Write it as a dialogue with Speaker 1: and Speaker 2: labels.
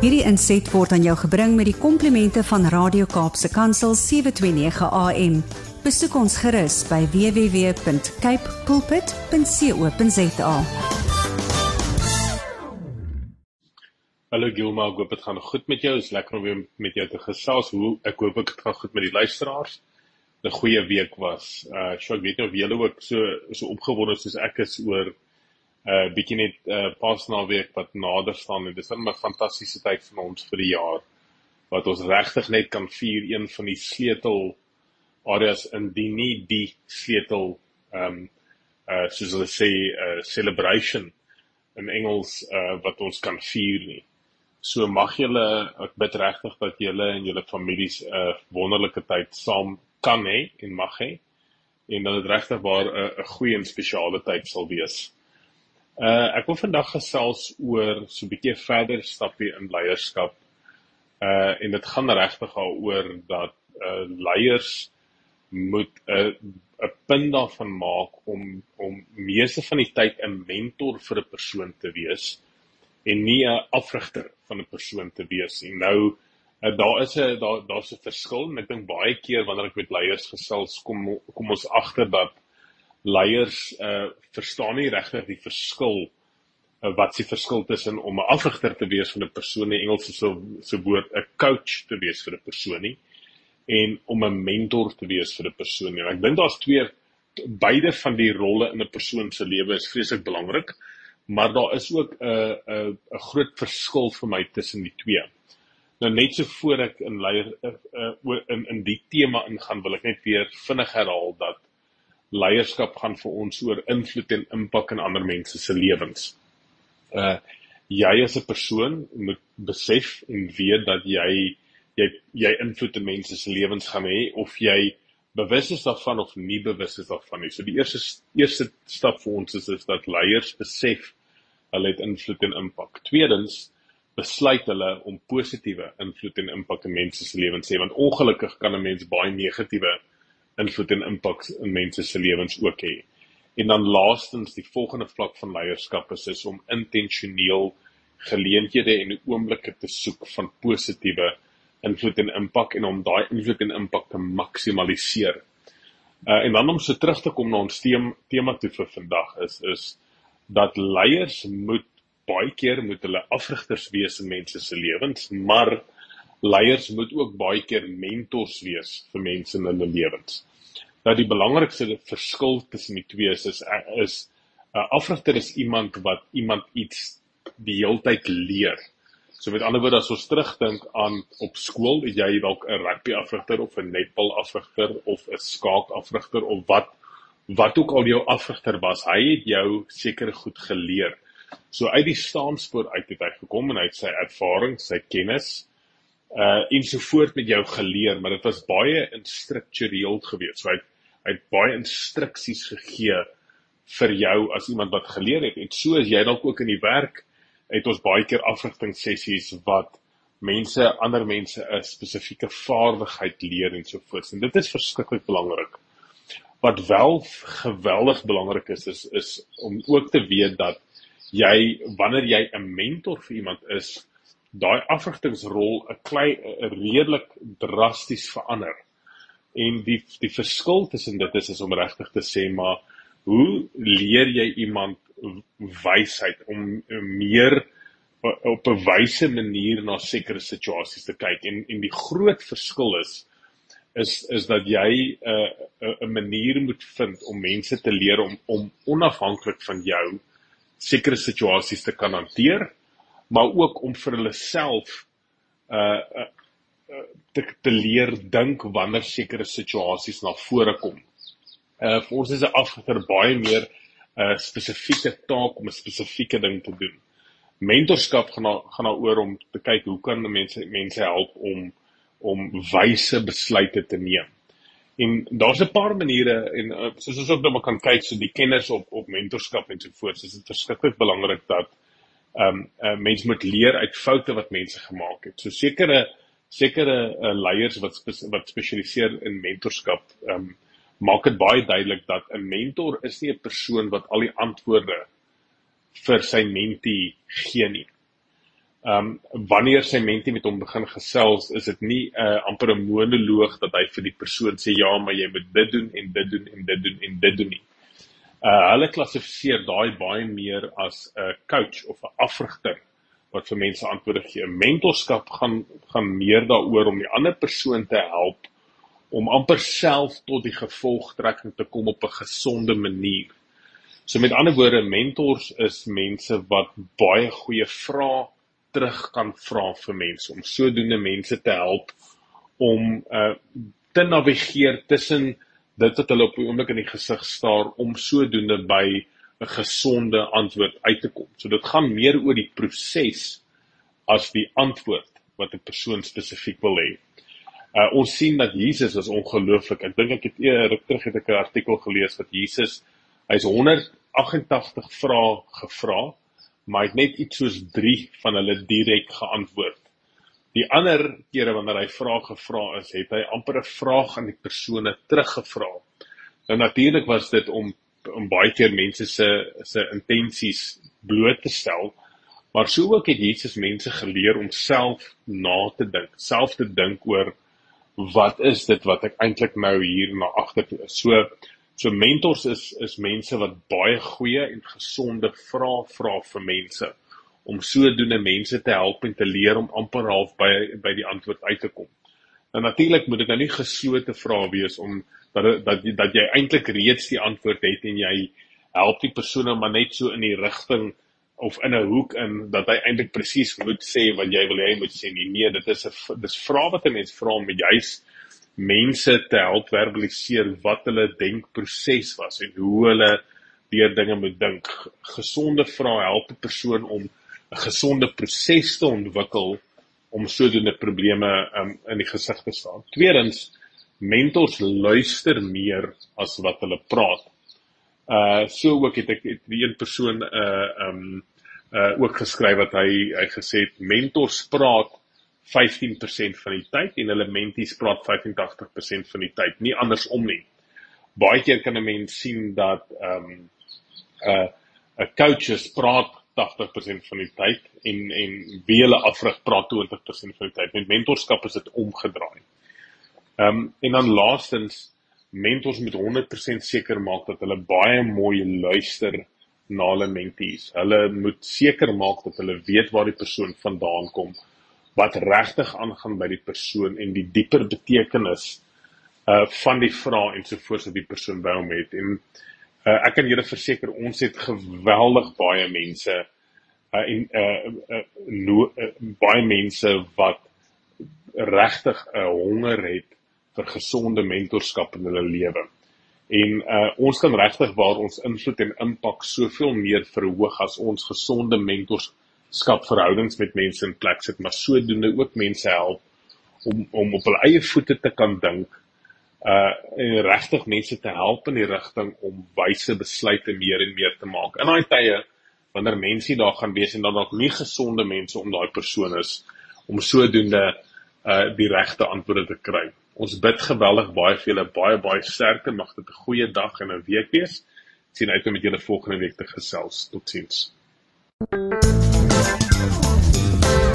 Speaker 1: Hierdie inset word aan jou gebring met die komplimente van Radio Kaapse Kansel 729 AM. Besoek ons gerus by www.cape pulpit.co.za.
Speaker 2: Hallo Gilma, ek hoop dit gaan goed met jou. Dit is lekker om weer met jou te gesels. Hoe ek hoop ek dit gaan goed met die luisteraars. 'n Goeie week was. Uh, so ek weet nie of julle ook so so opgewonde soos ek is oor uh bietjie net uh Paasnaweek wat nader staan en dis 'n fantastiese tyd vir ons vir die jaar wat ons regtig net kan vier een van die sleutel areas in die nie die sleutel um uh soos hulle sê uh celebration in Engels uh wat ons kan vier nie. So mag julle ek bid regtig dat julle en julle families 'n uh, wonderlike tyd saam kan hê en mag hê en dat dit regtig waar 'n uh, goeie en spesiale tyd sal wees. Uh ek wil vandag gesels oor so 'n bietjie verder stapie in leierskap. Uh en dit gaan regtig daaroor dat uh leiers moet 'n 'n punt daarvan maak om om meeste van die tyd 'n mentor vir 'n persoon te wees en nie 'n afrigter van 'n persoon te wees nie. Nou uh, daar is 'n daar daar's 'n verskil en ek dink baie keer wanneer ek met leiers gesels kom kom ons agter dat leiers uh verstaan nie regtig die verskil uh, wat se verskil tussen om 'n afrigter te wees van 'n persoon in Engels so so woord 'n coach te wees vir 'n persoon nie en om 'n mentor te wees vir 'n persoon nie. Ek dink daar's twee beide van die rolle in 'n persoon se lewe is vreeslik belangrik, maar daar is ook 'n 'n 'n groot verskil vir my tussen die twee. Nou net so voor ek in leier uh, uh, in in die tema ingaan, wil ek net weer vinnig herhaal dat leierskap gaan vir ons oor invloed en impak in ander mense se lewens. Uh jy as 'n persoon moet besef en weet dat jy jy jy invloed in mense se lewens gaan hê of jy bewus is daarvan of nie bewus is daarvan nie. So die eerste eerste stap vir ons is is dat leiers besef hulle het invloed en impak. Tweedens besluit hulle om positiewe invloed en impak in mense se lewens te hê want ongelukkig kan 'n mens baie negatiewe invloed en impak in mense se lewens ook hê. En dan laastens die volgende vlak van leierskap is, is om intentioneel geleenthede en oomblikke te soek van positiewe invloed en impak en om daai invloed en impak te maksimaliseer. Uh en dan om so terug te kom na ons tema, tema toe vir vandag is is dat leiers moet baie keer moet hulle afrigters wees in mense se lewens, maar leiers moet ook baie keer mentors wees vir mense in hulle lewens. Nou die belangrikste verskil tussen die twee is is 'n uh, afrigter is iemand wat iemand iets die heeltyd leer. So met ander woorde as ons terugdink aan op skool, het jy dalk 'n rugby afrigter of 'n netbal afrigter of 'n skaak afrigter of wat wat ook al jou afrigter was, hy het jou seker goed geleer. So uit die staanspoor uit het hy gekom en hy het sy ervaring, sy kennis uh ensovoorts met jou geleer, maar dit was baie instruktureel geweest. So hy hy het baie instruksies gegee vir jou as iemand wat geleer het. En so as jy dalk ook in die werk het ons baie keer afrigting sessies wat mense ander mense 'n spesifieke vaardigheid leer ensovoorts. En dit is verskriklik belangrik. Wat wel geweldig belangrik is is is om ook te weet dat jy wanneer jy 'n mentor vir iemand is daai afrigtingsrol 'n klein 'n redelik drasties verander. En die die verskil tussen dit is is om regtig te sê maar hoe leer jy iemand wysheid om meer op 'n wyse manier na sekere situasies te kyk en en die groot verskil is is is dat jy 'n uh, 'n manier moet vind om mense te leer om om onafhanklik van jou sekere situasies te kan hanteer maar ook om vir hulle self uh, uh, uh te te leer dink wanneer sekere situasies na vore kom. Uh vir ons is 'n afgeter baie meer 'n uh, spesifieke taak om 'n spesifieke ding te doen. Mentorskap gaan na, gaan daaroor om te kyk hoe kan mense mense help om om wyse besluite te neem. En daar's 'n paar maniere en uh, soos ons ook nou kan kyk so die kenners op op mentorskap en so voort. Dit is verskriklik belangrik dat ehm um, uh, mense moet leer uit foute wat mense gemaak het. So sekere sekere uh, leiers wat spes wat spesialiseer in mentorskap ehm um, maak dit baie duidelik dat 'n mentor is nie 'n persoon wat al die antwoorde vir sy mentee gee nie. Ehm um, wanneer sy mentie met hom begin gesels, is dit nie 'n uh, amper 'n monoloog dat hy vir die persoon sê ja, maar jy moet dit doen en dit doen en dit doen en dit doen nie. Uh hulle klassifiseer daai baie meer as 'n coach of 'n afrigter wat vir mense antwoorde gee. Mentorskap gaan gaan meer daaroor om die ander persoon te help om amper self tot die gevolgtrekking te kom op 'n gesonde manier. So met ander woorde, mentors is mense wat baie goeie vrae terug kan vra vir mense om sodoende mense te help om uh te navigeer tussen dit wat hulle op die oomblik in die gesig staar om sodoende by 'n gesonde antwoord uit te kom. So dit gaan meer oor die proses as die antwoord wat 'n persoon spesifiek wil hê. Uh ons sien dat Jesus is ongelooflik. Ek dink ek het eerder terug het ek 'n artikel gelees dat Jesus hy's 188 vrae gevra, maar hy het net iets soos 3 van hulle direk geantwoord. Die ander kere wanneer hy vrae gevra is, het hy amper 'n vraag aan die persone teruggevra. Nou natuurlik was dit om om baie keer mense se se intensies bloot te stel. Maar sou ook het Jesus mense geleer om self na te dink, self te dink oor wat is dit wat ek eintlik nou hier na agter toe is. So so mentors is is mense wat baie goeie en gesonde vrae vra vir mense om sodoende mense te help en te leer om amper half by by die antwoord uit te kom. Nou natuurlik moet dit nou nie geslote vrae wees om dat dat dat jy eintlik reeds die antwoord het en jy help die persoon maar net so in die rigting of in 'n hoek in dat hy eintlik presies moet sê wat jy wil hê hy moet sê nie. Nee, dit is 'n dis vra wat 'n mens vra om juis mense te help verbaliseer wat hulle denkproses was en hoe hulle deur dinge moet dink. Gesonde vrae help 'n persoon om 'n gesonde proses te ontwikkel om sodoende probleme um, in die gesig te staan. Tweedens, mentors luister meer as wat hulle praat. Uh so ook het ek het die een persoon uh um uh ook geskryf wat hy hy gesê het mentors praat 15% van die tyd en hulle mentees praat 85% van die tyd, nie andersom nie. Baie keer kan 'n mens sien dat um uh 'n coaches praat 80% van die tyd en en wie hulle afrig praat 20% van die tyd. Met mentorskap is dit omgedraai. Um en dan laastens mentors moet 100% seker maak dat hulle baie mooi luister na hulle mentees. Hulle moet seker maak dat hulle weet waar die persoon vandaan kom, wat regtig aangaan by die persoon en die dieper betekenis uh van die vraag en so voort wat die persoon by hom het. En uh ek kan julle verseker ons het geweldig baie mense uh en uh, uh, no, uh baie mense wat regtig 'n uh, honger het vir gesonde mentorskap in hulle lewe. En uh ons kan regtig waar ons invloed en impak soveel meer verhoog as ons gesonde mentorskap verhoudings met mense in plek sit, maar sodoende ook mense help om om op hulle eie voete te kan dink uh regtig mense te help in die rigting om wyse besluite meer en meer te maak. In daai tye wanneer mense daar gaan wees en dan dalk nie gesonde mense om daai persoon is om sodoende uh die regte antwoorde te kry. Ons bid geweldig baie vir julle, baie baie sterkte, mag dit 'n goeie dag en 'n week wees. Sien uit om met julle volgende week te gesels. Totsiens.